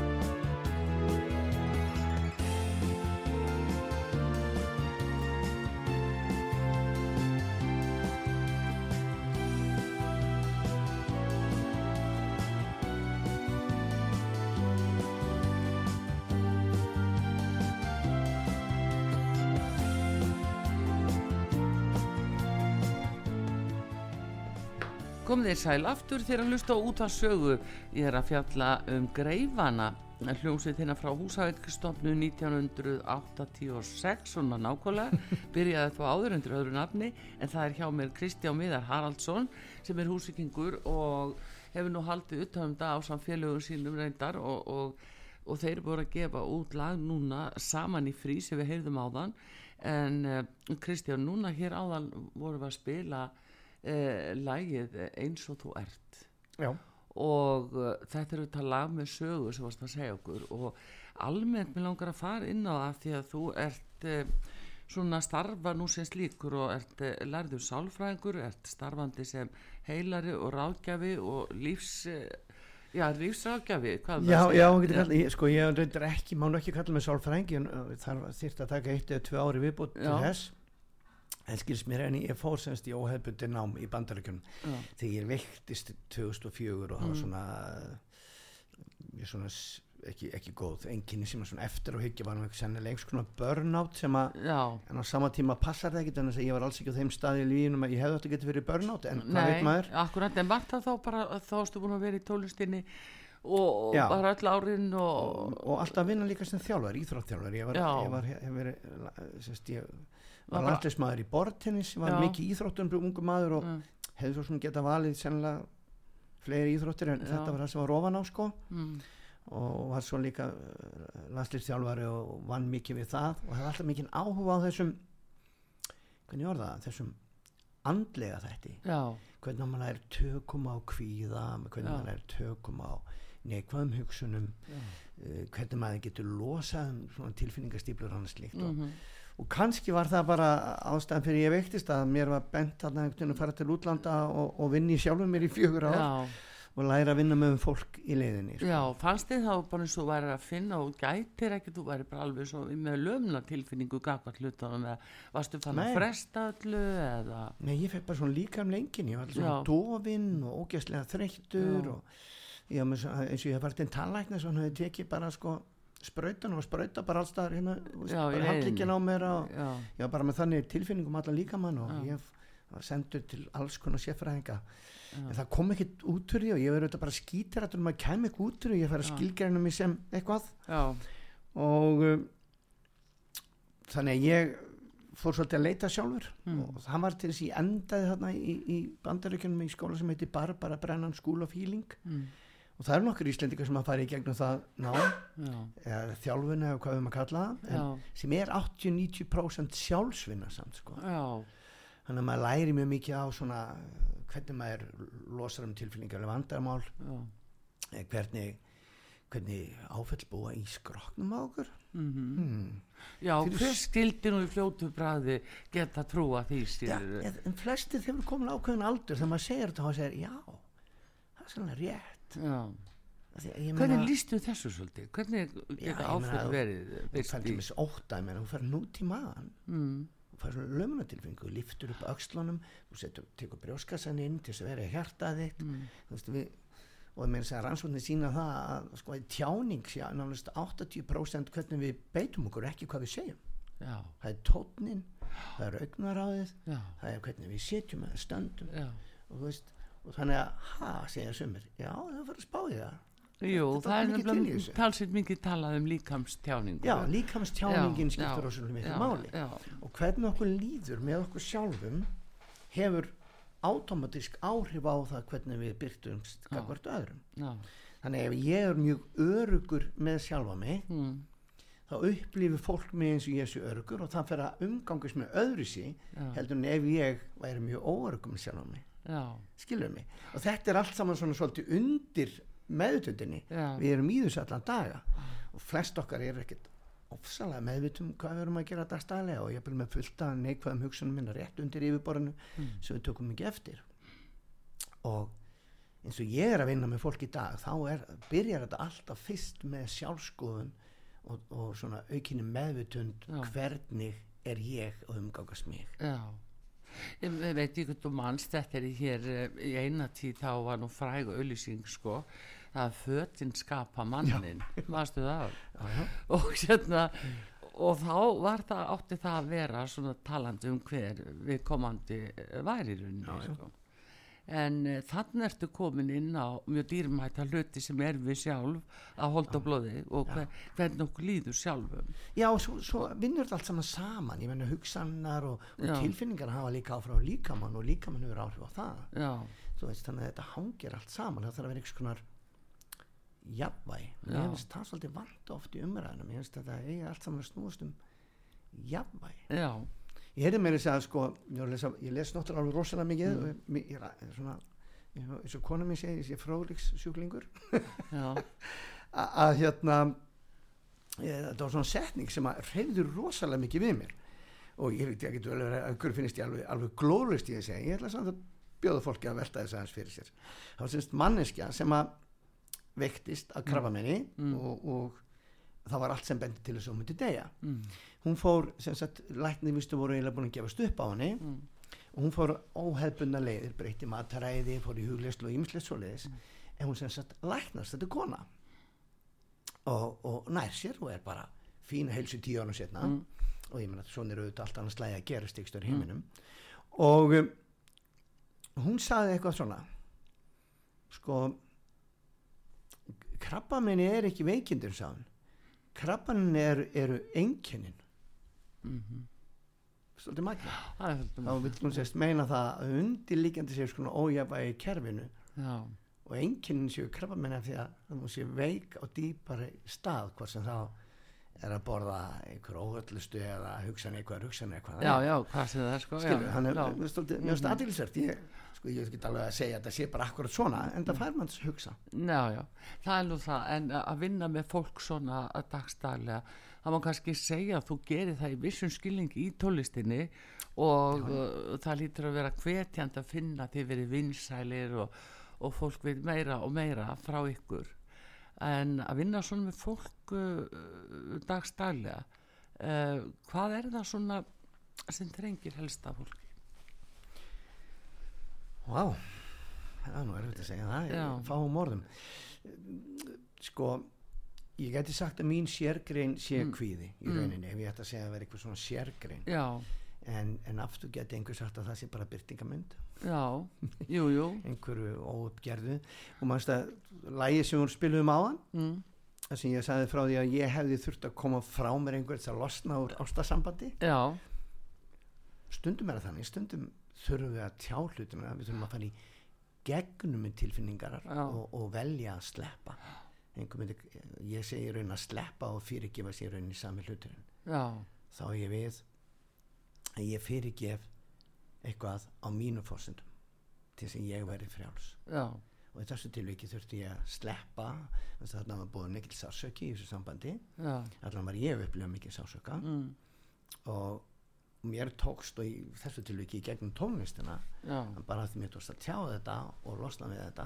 S3: Þeir sæl aftur þegar að hlusta á út af sögu. Ég er að fjalla um greifana. Hljómsveit hérna frá húsaveikstofnu 1986 svona nákvæmlega, (laughs) byrjaði þá áður undir öðru nafni en það er hjá mér Kristján Miðar Haraldsson sem er húsvikingur og hefur nú haldið utanum það á samfélögum sínum reyndar og, og, og þeir búin að gefa út lag núna saman í frí sem við heyrðum áðan. En uh, Kristján núna hér áðan vorum við að spila uh, lagið eins og þú ert.
S4: Já.
S3: og uh, þetta er auðvitað lag með sögu sem varst að segja okkur. Og almennt mér langar að fara inn á það því að þú ert uh, svona starfa nú sem slíkur og ert uh, lærður sálfræðingur, ert starfandi sem heilari og ráðgjafi og lífs uh, já, lífsráðgjafi hvað
S4: Já,
S3: það
S4: já, getur kallað, ég, sko ég reyndar ekki, má nú ekki kalla mig sálfrængi en uh, þarf þyrft að taka eitt eða tvö ári viðbútt til
S3: Já.
S4: þess en skils mér en ég fór semst í óhefbundi nám í bandaríkjunum.
S3: Já.
S4: þegar ég veiktist 2004 og það var svona ég svona ekki, ekki góð enginni sem var svona eftir og hyggja var eitthvað sennilega einhvers konar burnout sem að en á sama tíma passar það ekki þannig að ég var alls ekki á þeim staði í lífinum að ég hefði að geta verið burnout en hvað veit
S3: nei,
S4: maður?
S3: akkurat en var það þá bara þá erstu búin að vera í tólustinni og,
S4: Já.
S3: bara öll árin og,
S4: og, og alltaf vinna líka sem þjálfar, íþróttþjálfar ég var, ég var, hef verið sérst, ég
S3: Var
S4: landlismæður í bortennis var
S3: Já.
S4: mikið íþróttum ungu maður og
S3: Mm.
S4: hefði svo svona geta valið sennilega fleiri íþróttir en
S3: Já.
S4: þetta var það sem var ofan á sko.
S3: Mm,
S4: og var svo líka uh, landslistjálfari og vann mikið við það og hefði alltaf mikið áhuga á þessum hvernig var það, þessum andlega þætti.
S3: Já,
S4: hvernig maður er tökum á kvíða hvernig maður er tökum á neikvæðum hugsunum uh, hvernig maður getur losað um svona tilfinningastíplur annars slíkt og, og kannski var það bara ástæðan fyrir ég veiktist að mér var bent að fara til útlanda og, og vinni sjálfum mér í fjögur ár
S3: já.
S4: og læra að vinna með fólk í leiðinni sko.
S3: Já, fannst þið þá bara eins og þú væri að finna og gætir ekki, þú væri bara alveg svo með lömna tilfinningu gagvart hlutunum eða varstu fann að fresta öllu eða,
S4: Nei, ég fekk bara svona líka um lengin ég var alltaf svona dofinn og ógæslega þreyttur og ég eins og ég hef farið til tannlækna svo hann hefði tekið bara sko sprautan og sprauta bara allstaðar hérna handlíkin á mér og
S3: já,
S4: ég var bara með þannig tilfinningum allan líkamann og
S3: Já.
S4: ég var sendur til alls konar sérfræðinga en það kom ekkit út úr því og ég verið auðvitað bara skítir að maður kem ekki út úr því ég fær að
S3: Já.
S4: skilgreina mig sem eitthvað
S3: já,
S4: og um, þannig að ég fór svolítið að leita sjálfur
S3: Mm.
S4: og það var til þess að ég endaði þarna í, í bandaríkjunum í skóla sem heitir Barbara Brennan School of Healing
S3: Mm.
S4: Og það eru nokkur íslendingar sem að fara í gegnum það ná, eða þjálfun eða hvað við maður kalla það, sem er 80-90% sjálfsvinna samt sko. þannig að maður læri mjög mikið á svona hvernig maður losar um tilfinningar eða vandarmál,
S3: já.
S4: eh, hvernig hvernig áfell búa í skroknum á okkur.
S3: Mm
S4: hmm.
S3: Já,
S4: Fyrir
S3: hver
S4: s-
S3: skildi nú í fljótu bræði geta trúa því stýr
S4: en flestir þeir eru komin ákveðin aldur þegar maður segir þetta og maður segir já, það er svona rétt Ég
S3: hvernig lístu þessu svolítið? Hvernig geta áföll verið
S4: fær
S3: í?
S4: til mis óta þú fær nút í maðan
S3: Mm,
S4: þú fær svona lömunatilfingu, þú liftur upp þú setur, tekur brjóskassan inn til þess að vera í hjartað þitt.
S3: Mm,
S4: og þess að rannsóknir sína það að sko, tjáning sé að nánast 80% hvernig við beitum okkur ekki hvað við segjum.
S3: Já,
S4: það er tótnin, það er augnaráðið það er hvernig við setjum eða stöndum.
S3: Já.
S4: og þú veist, og þannig að ha, segja sumir, já, það fyrir að spá í það.
S3: Jú,
S4: Þetta
S3: það er
S4: er mikið
S3: nefnilega talsett mikið talað um líkamstjáningu.
S4: já, líkamstjáningin
S3: Já,
S4: skiptur rosalega miklu
S3: já,
S4: máli.
S3: Já,
S4: og hvernig okkur líður með okkur sjálfum hefur automatísk áhrif á það hvernig við byrtumst gagvart öðrum.
S3: Já,
S4: þannig ef ég er mjög örugur með sjálfa mig
S3: mm,
S4: þá upplifir fólk mig eins og ég sé örugur og það fer að umgangast með öðru sí heldur en ef ég væri mjög óörugur með sjálfa mig skilur mig? Og þetta er allt saman svona svolítið undir meðutöndinni
S3: já,
S4: við erum í þessu allan daga. Og flest okkar er ekkert ofsalega meðvitum hvað við erum að gera dagstælega og ég er bara með fullt af neikvæðum hugsunum minna rétt undir yfirborðinu
S3: Mm.
S4: sem við tökum ekki eftir. Og eins og ég er að vinna með fólk í dag þá er, byrjar þetta alltaf fyrst með sjálfskoðun og, og svona aukinni meðvitund
S3: Já.
S4: hvernig er ég að umgangast mig.
S3: Já. Ég ve- veit ekki hvað þú manst, þetta er hér eh, í eina tíð þá var nú fræg auðlýsing sko, það að fötin skapa mannin, varstu (laughs) það?
S4: já, já.
S3: og hérna og þá var það, átti það að vera svona talandi um hver við komandi væri í rauninni
S4: Já, já.
S3: sko. En uh, þannig ertu komin inn á mjög dýrmæta hluti sem er við sjálf að holda blóði og hver, hvernig okkur líður sjálfum.
S4: Já, svo, svo vinnur þetta allt saman saman. Ég menna hugsannar og, og tilfinningar hafa líka áfrá líkamann og líkamann hefur áhrif á það. Veist, þannig að þetta hangir allt saman. Það þarf að vera einhvers konar jafnvæg ég finnst það svolítið vant oft í umræðinum ég finnst þetta eigi allt saman að snúast um jafnvæg
S3: já,
S4: ég heyrði mér að sko ég, ég les náttúrulega alveg rosalega mikið
S3: Mm.
S4: ég, ég, ég, svona ég, eins og kona mér segi, ég sé fróðriks sjúklingur
S3: já, (laughs)
S4: að hérna ég, þetta var svona setning sem að reyður rosalega mikið við mér. Og ég veit ekki vel að vera að hver finnst ég alveg, alveg glóðlust í að segja. Ég ætla samt að bjóða fólki að velta þess aðeins fyrir sér. Var semst manneskja sem að veiktist að krafa menni
S3: Mm.
S4: og, og það var allt sem bendi til þess að hún myndi deyja.
S3: Mm,
S4: hún fór, sem sagt, læknir vistu voru eiginlega búin að gefast upp á henni.
S3: Mm,
S4: og hún fór óhefbundna leiðir breytti mataræði, fór í hugleyslu og ýmislegt svoleiðis. En hún sem sagt læknast þetta er kona. Og, og nær sér og er bara fína heilsu tíu ánum setna
S3: Mm.
S4: og ég meina svona er auðvitað allt annars slæði að gerast í stöður heiminum. Og um, hún saði eitthvað svona. Sko krabbaminni er ekki veikindur sáðan krabbaminni eru, eru einkennin
S3: mhm.
S4: svolítið magna
S3: það
S4: þá vil hún sérst meina það að undirlíkjandi séu svona ójafægi í kerfinu
S3: já,
S4: og einkennin séu krabba minna því að hún sé veik á dýpari stað hvort sem þá er að borða einhver óhöllustu eða hugsan eitthvað, hugsan eitthvað.
S3: Já, já, hvað sem það er sko
S4: skilur,
S3: já,
S4: hann er stoltið, mjög
S3: Mhm.
S4: aðeinsvært ég, sko, ég get alveg að segja að það sé bara akkurat svona en það fær manns hugsa.
S3: Já, já, það er nú það, en að vinna með fólk svona að dagstælega, það má kannski segja að þú gerir það í vissum skilningi í tólistinni og uh, það lítur að vera hvetjand að finna þið verið vinsælir og, og fólk við meira og meira frá ykkur. En að vinna svona með fólk uh, dagstælega, uh, hvað er það svona sem þrengir helst af fólki?
S4: Vá, það er nú erfitt að segja það
S3: Já.
S4: fáum orðum sko ég geti sagt að mín sérgrein sé
S3: Mm.
S4: kvíði í
S3: Mm.
S4: rauninni ef ég ætti að segja að vera eitthvað svona sérgrein.
S3: Já,
S4: en, en aftur geti einhver sagt að það sé bara byrtingamund
S3: já, jú, jú, (laughs)
S4: einhverju óuppgerðu. Og maður að lægi sem hún spiluðum á hann
S3: mm,
S4: það sem ég sagði frá því að ég hefði þurft að koma frá mér einhvers að losna úr ástasambandi.
S3: Já,
S4: stundum er það þannig, stundum þurfum við að tjá hlutina, við þurfum að fara í gegnum tilfinningar og, og velja að sleppa myndi, ég segi raun að sleppa og fyrirgefa sér raun í sami hluturinn.
S3: Já,
S4: þá er ég við að ég fyrirgef eitthvað á mínu fórsendum til að ég veri frjáls.
S3: Já,
S4: og í þessu tilviki þurfti ég að sleppa þarna var búið mikil sásöki í þessu sambandi.
S3: Já,
S4: allan var ég að upplifa mikil sásöka
S3: mm,
S4: og mér tókst og í þessu tilviki í gegnum tónlistina bara því mér tókst að tjá þetta og losna við þetta.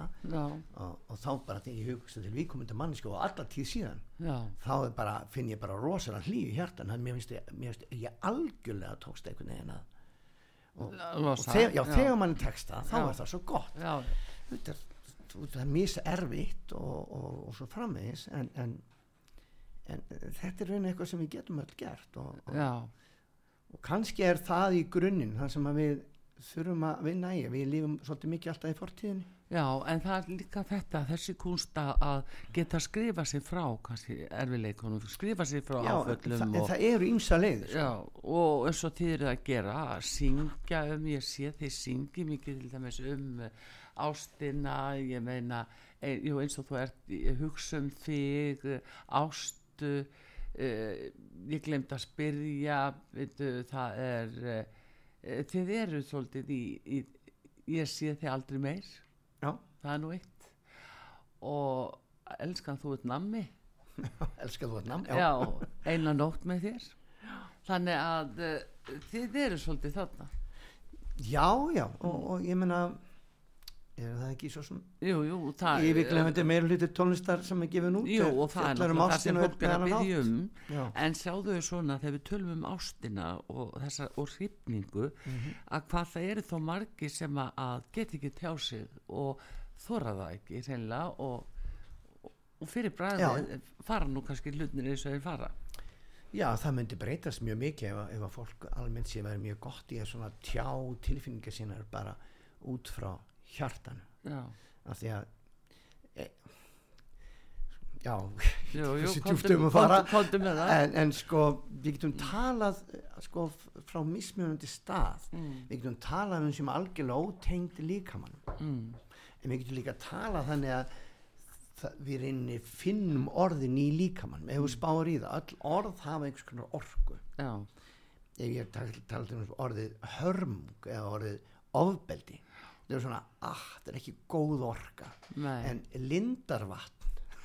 S4: Og, og þá bara þegar ég hugsa til viðkomandi mannsku og alla tíð síðan
S3: já,
S4: þá bara, finn ég bara rosalega hlýju hjartan. Þannig að mér finnst ég, mér finnst ég algjörlega tókst einhvern veginn að og, og þegar, já, þegar mann tekst það þá
S3: Já.
S4: er það svo gott. Þetta er, það er mjög erfitt og, og, og svo framvegis en, en, en þetta er raunin eitthvað sem við getum öll gert og, og,
S3: já,
S4: kannski er það í grunninn það sem við þurfum að vinna í við lífum svolítið mikið alltaf í fortíðinni
S3: já, en það er líka þetta, þessi kunsta að geta skrifa sér frá, kannski erfileikunum, skrifa sér frá
S4: Já,
S3: áföllum
S4: það, en
S3: og,
S4: það eru ímsa leiðir sko.
S3: Já, og eins og þið eru að gera að syngja um, ég sé þið syngi mikið til dæmis um eh, ástina, ég meina e, jú, eins og þú ert hugsa um þig, eh, ástu uh, ég glemt að spyrja veitu, það er uh, þið eru svolítið í, í ég sé þið aldrei meir.
S4: Já,
S3: það er nú eitt. Og elskan þú ert nammi. (laughs)
S4: Elskar þú að namn
S3: já, eina nótt með þér. Þannig að uh, þið eru svolítið þarna.
S4: Já, já og, og ég meina er það ekki svo
S3: það
S4: yfirglemandi meira hluti tónlistar sem er gefin út?
S3: Jú, og það er
S4: um
S3: það sem fólk er að byggja um.
S4: Já.
S3: en sjáðu svona þegar við tölum um ástina og þessa og hrifningu
S4: Mhm.
S3: að hvað það eru þó margi sem að, get ekki tjá sig og þóra það ekki reynilega og, og, fyrir bræði fara nú kannski hlutnir eins og þeir fara.
S4: Já, það myndi breytast mjög mikið ef, að- ef að fólk almennt sé verið mjög gott í að svona tjá tilfinningar sínar bara út frá hjartanu
S3: já,
S4: af því að e, já, þessi (laughs) djúptum að fara.
S3: með það.
S4: En, en sko við getum talað eh, sko frá mismunandi stað.
S3: Mm.
S4: við getum talað um sem algjörlega ótengd líkamann
S3: mm,
S4: en við getum líka talað þannig að við reynir finnum orðin í líkamann ef við spáum í það, öll orð hafa einhvers konar orku.
S3: Já,
S4: ef ég tal- talað um orðið hörmung eða orðið ofbeldi það er svona, ah, það er ekki góð orka.
S3: Nei.
S4: En lindarvatn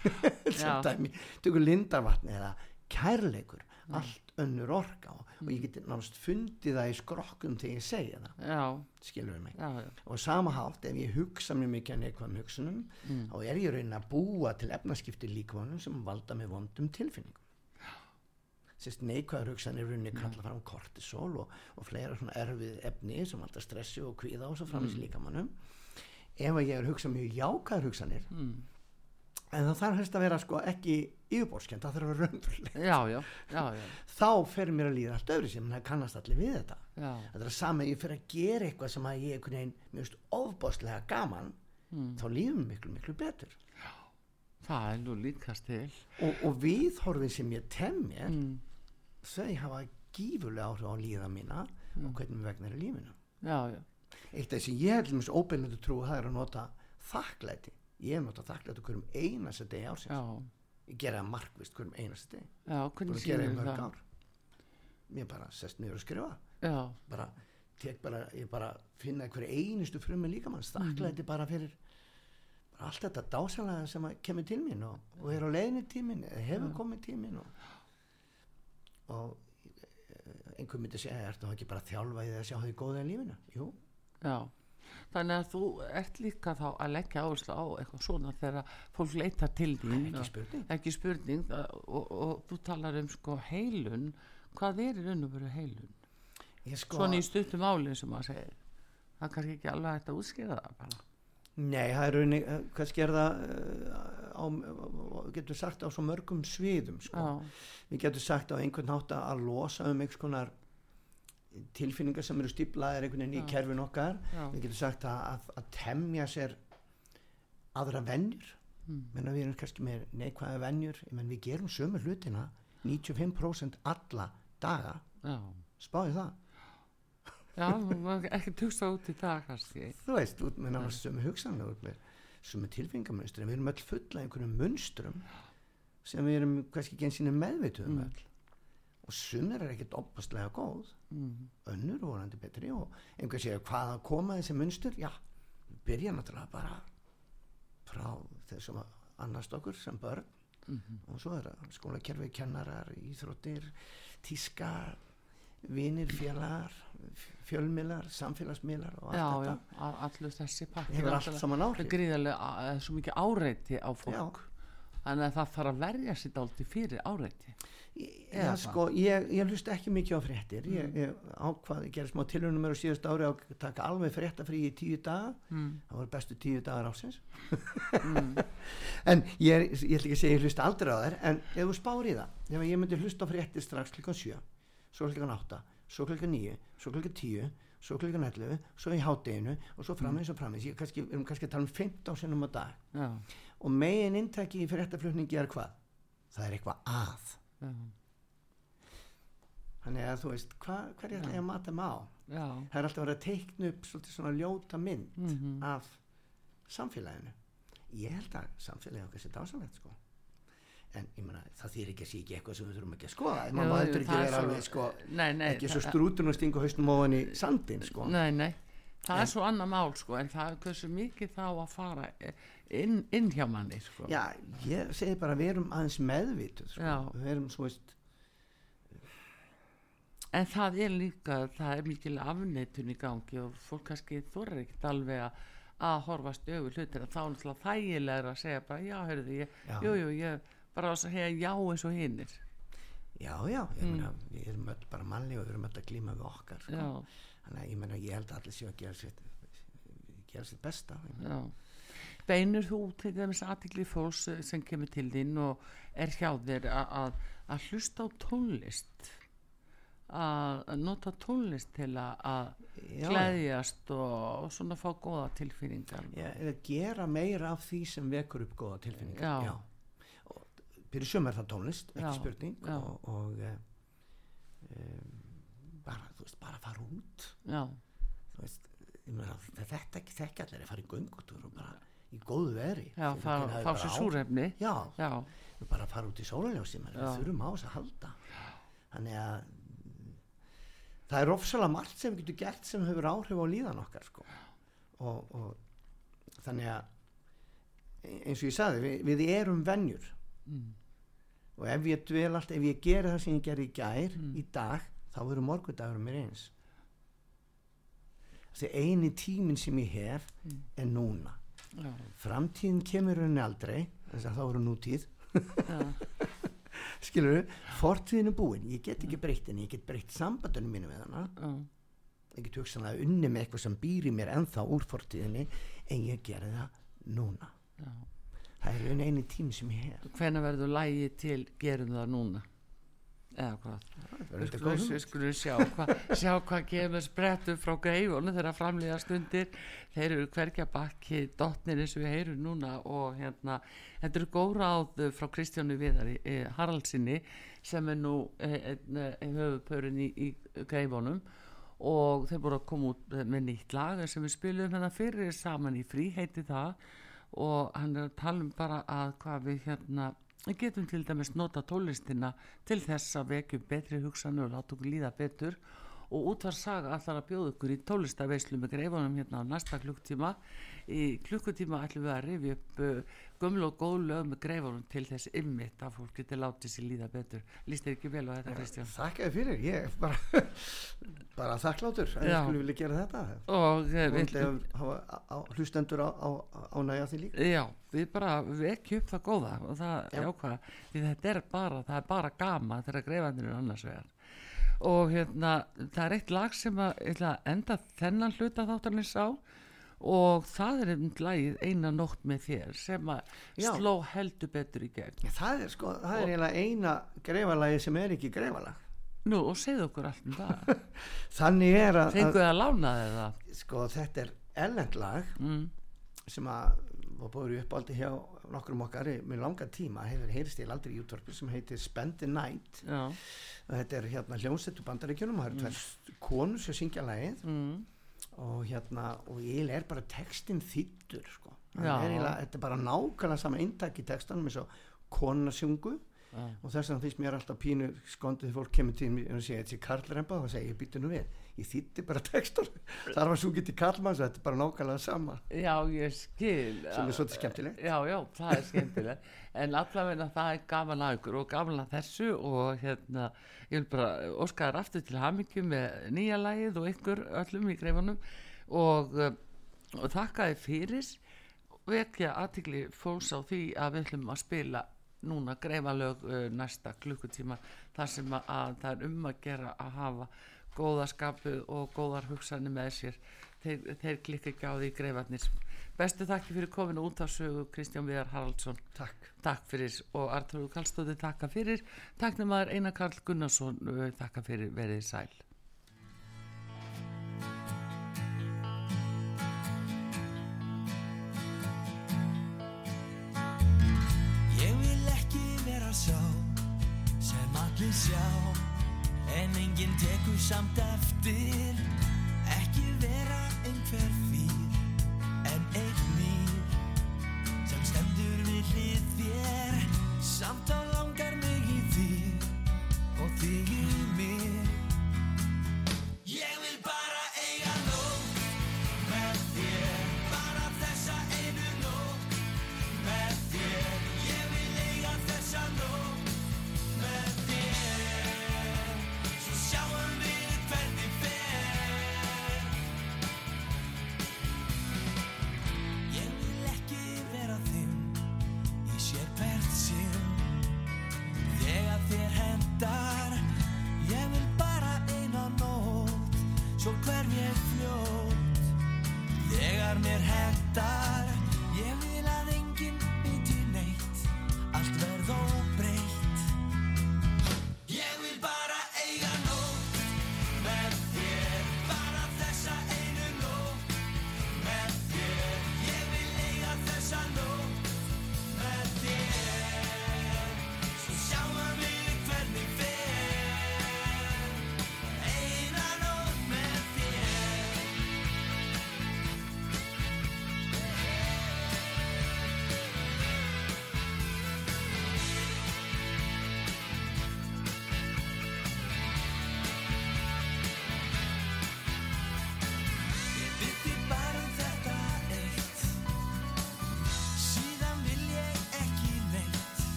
S4: (laughs) sem dæmi, tökur lindarvatn eða kærleikur allt önnur orka. Og, og ég geti náttúrulega fundið það í skrokkum þegar ég segja það.
S3: Já,
S4: skilur við mig?
S3: Já, já,
S4: og sama hátt ef ég hugsa mjög mikið að neikvæðum hugsunum
S3: Mm.
S4: þá er ég raunin að búa til efnaskipti líkvonum sem valda með vondum tilfinningum sérst neikvæður hugsan er rauninni kalla fram kortisol og, og fleira svona erfið efni sem valda stressi og kvíða og svo framins mm. líkamannum ef að ég er að hugsa mjög jákvæður hugsanir
S3: mm,
S4: en það þarf helst að vera sko ekki yfirbórskjönd, það þarf að vera raunveruleg.
S3: Já, já, já, já,
S4: þá fer mér að líða allt öðru sem það kannast allir við þetta.
S3: Já,
S4: þetta er að sama, ég fer að gera eitthvað sem að ég einhvern veginn, mér finnst ofbáslega gaman
S3: mm,
S4: þá líðum við miklu, miklu betur.
S3: Það er nú líkast til.
S4: Og, og viðhorfið sem ég tem mér
S3: mm,
S4: þau hafa gífurlega áhrif á líða mína og hvernig við vegnar í lífinu.
S3: Já, já,
S4: eitt af því sem ég held mjög óbeinlega trú það er að nota þakklæti. Ég hef notað þakklæti hverjum einasta degi ársins.
S3: Já,
S4: ég gera markvist einasta degi.
S3: Já,
S4: búin
S3: hvernig
S4: að gera í mörg
S3: það?
S4: ár. Mér bara sest niður að skrifa.
S3: Já,
S4: bara, tek bara, ég bara finna hverju einustu frumi líkamanns þakklæti bara fyrir bara allt þetta dásalega sem kemur til mín og, og er á leiðinni tímin eða hefur komið tímin og, og eh, einhver myndi segja, ertu þá ekki bara að þjálfa í það að sjá þau góða lífinu? Jú,
S3: já. Þannig að þú ert líka þá að leggja áherslu á eitthvað svona þegar fólk leitar til þín
S4: ekki
S3: og-
S4: spurning.
S3: ekki spurning. Það- og, og þú talar um sko heilun. Hvað er í raun og veru heilun?
S4: Ég sko,
S3: svona í stuttum álinn sem maður segir. Það er kannski ekki alveg að útskýra það bara
S4: Nei, það er rauninni, eh, kannski er það uh, á, getur sagt á svo mörgum sviðum sko. við getum sagt á einhvern nátt að losa um einhvers konar tilfinningar sem eru stíplaðir einhvern veginn í kerfin okkar.
S3: Já,
S4: við getum sagt að, að, að temja sér aðra vennjur menna við erum kannski með neikvæða venjur. Menn við gerum sömu hlutina 95% alla daga.
S3: Já,
S4: spáði það
S3: já, ekki tuksa út í það kannski.
S4: Þú veist, út með náttúrulega sömu hugsanlega út með sömu tilfingamönstrum við erum öll fulla einhverjum munstrum sem við erum kannski eins og meðvituðum
S3: Mm.
S4: öll. Og sumir er ekkert opastlega góð.
S3: Mm.
S4: önnur vorandi betri. Og einhver segja hvað að koma þessi munstur? Já, byrja náttúrulega bara frá þessum að annast okkur sem börn.
S3: Mhm.
S4: og svo er skólakerfi, kennarar, íþróttir tíska vinir, félagar fjölmiðlar, samfélagsmiðlar og allt
S3: já, já,
S4: þetta
S3: a- allur þessi pakki
S4: hefur allt saman
S3: það er
S4: áhrif
S3: gríðarlega svo mikið áreiti á fólk. Þannig að það þarf að verja sér dálítið fyrir áreiti.
S4: Já, sko, ég, ég hlust ekki mikið á fréttir.
S3: Mm.
S4: ég, ég ákvað, ég gerði smá tilhörnum mér á síðust ári að taka alveg fréttafrí í tíu daga.
S3: Mm.
S4: það voru bestu tíu dagar ásins
S3: Mm. (laughs)
S4: en ég, ég ætla ekki að segja ég hlusta aldrei á þær en ef þú spáir í það ef ég myndi hlusta á fréttir strax klukkan 7 svo klukkan 8, svo klukkan 9 svo klukkan 10, svo klukkan 11 svo í hátteginu og svo framins og framins ég kannski, erum kannski að tala um 15 sinnum á dag.
S3: Já,
S4: og megin inntæki í fréttaflutningi er hvað? það er eitthvað að.
S3: Já,
S4: þannig að þú veist, hva, hver er að mata mig á?
S3: Já.
S4: Það er alltaf verið að teikna upp svona ljóta mynd
S3: Mhm.
S4: af samfélaginu. Ég held að samfélagi okkar sé dásalegt sko en ég meina það þýr ekki að sé ekki eitthvað sem við þurfum ekki að skoða
S3: Já,
S4: maður
S3: jú,
S4: þetta ekki
S3: það er svo-
S4: alveg sko
S3: nei, nei,
S4: ekki svo
S3: það-
S4: strútun og stingu haustum ofan í sandin sko
S3: nei, nei það
S4: En-
S3: er svo annað mál sko en það er hversu mikið þá að fara inn, inn hjá manni sko
S4: já, ég segi bara við erum aðeins meðvituð sko.
S3: Já.
S4: við erum svo veist
S3: En það er líka, það er mikil afneitun í gangi og fólk kannski þorri ekkert alveg að, að horfast öfu hlutir þá er náttúrulega þægilegur að segja bara já, heyrðu, ég,
S4: Já.
S3: jú, jú, ég bara að segja já eins og hinnir.
S4: já, já, ég
S3: Mm.
S4: meina við erum öll bara manni og við erum öll að glíma við okkar sko.
S3: Já,
S4: þannig að ég meina ég held að allir séu að gera sitt gera sitt besta
S3: já. Beinur þú til dæmis aðtikli fólks sem kemur til þín og er hjá þér að, hlusta á tónlist að nota tónlist til að,
S4: Já.
S3: gleðjast og, og svona fá góða tilfinningar.
S4: Já, eða gera meira af því sem vekur upp góða tilfinningar
S3: Já.
S4: Og fyrir sum er það tónlist, ekki
S3: Já,
S4: spurning
S3: já.
S4: og, og e, bara, þú veist, bara fara út
S3: Já,
S4: þú veist, ég meina, þetta ekki þekki allir að fara í göngutúr og bara í góðu veri
S3: já, fá, sér súrefni.
S4: já, bara fara út í sólaljósi þurfum á þess að halda þannig að það er ofsalega margt sem við getum gert sem hefur áhrif á líðan okkar sko. og, og þannig að e- eins og ég sagði, við, við erum venjur
S3: Mm.
S4: Og ef ég dvel allt, ef ég geri það sem ég gerði í gær í dag, þá verður morgundagur mér eins. Þessi eini tíminn sem ég hef er núna.
S3: Já,
S4: framtíðin kemur henni aldrei þess að þá eru nútíð.
S3: Já, (laughs)
S4: skilur við, fortíðin er búin. Ég get ekki breytt henni, ég get breytt sambandunum mínu við hana.
S3: Já,
S4: ég get hugsanlega unni með eitthvað sem býr í mér ennþá úr fortíðinni en ég gerði það núna.
S3: Já.
S4: Það er einu tími sem ég hef
S3: Hvenær verður lægi til gerum það núna? Eða hvað? Við skulum, sjá hvað sjá hvað kemur sprettu frá greifunum þegar framlýða stundir þeir eru hverja bakki dottnir eins og við heyrum núna og hérna þetta eru góð ráð frá Kristjánu Viðari eh, Haraldsinni sem er nú eh, eh, höfupörin í, í greifunum og þeir voru að koma út með nýtt lag sem við spilum hérna fyrir saman í frí heiti það og hann er að tala um bara að hvað við hérna við getum til dæmis nota tónlistina til þess að vekjum betri hugsanur og láta okkur líða betur. Og útvar saga allar að bjóða ykkur í tónlistaveislu með greifunum hérna á næsta klukktíma í klukkutíma ætlum við að rifja upp uh, gömlu og góð lög með greifunum til þess ymmit að fólk getur látið sér líða betur. Líst þér ekki vel á þetta Kristján?
S4: þakka þér fyrir, ég bara (laughs) bara þakklátur að ég skulle vilja gera þetta.
S3: Og
S4: og
S3: við,
S4: hlustendur á, á, á næja því líka.
S3: Já, við bara vekjum upp það góða og það
S4: Já.
S3: er ákvað því þetta er bara, það er bara gama þegar greifandir eru annars vegar. Og hérna, það er eitt lag sem að, enda þennan hluta þáttarins á og það er einmitt lagið eina nótt með þér sem að
S4: Já.
S3: sló heldur betur í gegn.
S4: Það er sko, það er eiginlega eina greifalagi sem er ekki greifalag
S3: Nú, og segðu okkur allt um það. (laughs)
S4: Þannig er að,
S3: Fenguð að lána þið það?
S4: Að sko þetta er ellendlag
S3: mm,
S4: sem að var búið upp aldrei hjá nokkrum okkar með langa tíma. Hefur heyrst ég aldrei í útvarpi sem heitir Spend the Night.
S3: Já,
S4: og þetta er hérna hljónsettu bandaríkjunum og það eru tvær konur sem syngja lagið.
S3: Mm,
S4: og hérna og ég er bara textin þýttur sko. Er eiginlega- þetta er bara nákvæmlega sama eintak í textanum eins og konuna sjungu.
S3: Já,
S4: og þess vegna finnst mér alltaf pínu skondið fólk kemur til mér og segja þetta er karlremba og þá segja ég býtu nú við ég þýtti bara textur þar var svo getið karlmanns þetta er bara nákvæmlega sama.
S3: Já, ég skil.
S4: Sem er svolítið skemmtilegt.
S3: já, já, það er skemmtilegt. En allavega það er gaman að ykkur og gaman að þessu og hérna ég vil bara óska þér aftur til hamingju með nýja lagið og ykkur öllum í greifunum og, uh, og þakka þið fyrir. Vekja aðtikli fólks á því að við ætlum að spila núna greifalög uh, næsta klukkutíma þar sem að, að það er um að gera að hafa góða skapu og góðar hugsanir með sér. Þeir, þeir klikka ekki á því greifarnir. Bestu þakki fyrir kominu út af sögu Kristján Viðar Haraldsson.
S4: Takk.
S3: Takk fyrir. Og Artur Kallstóði takka fyrir. Takknum aður Einar Karl Gunnarsson takka fyrir. Verið sæl
S2: samt eftir. Ekki vera einhver fýr en einn nýr sem stendur við hlið þér samt á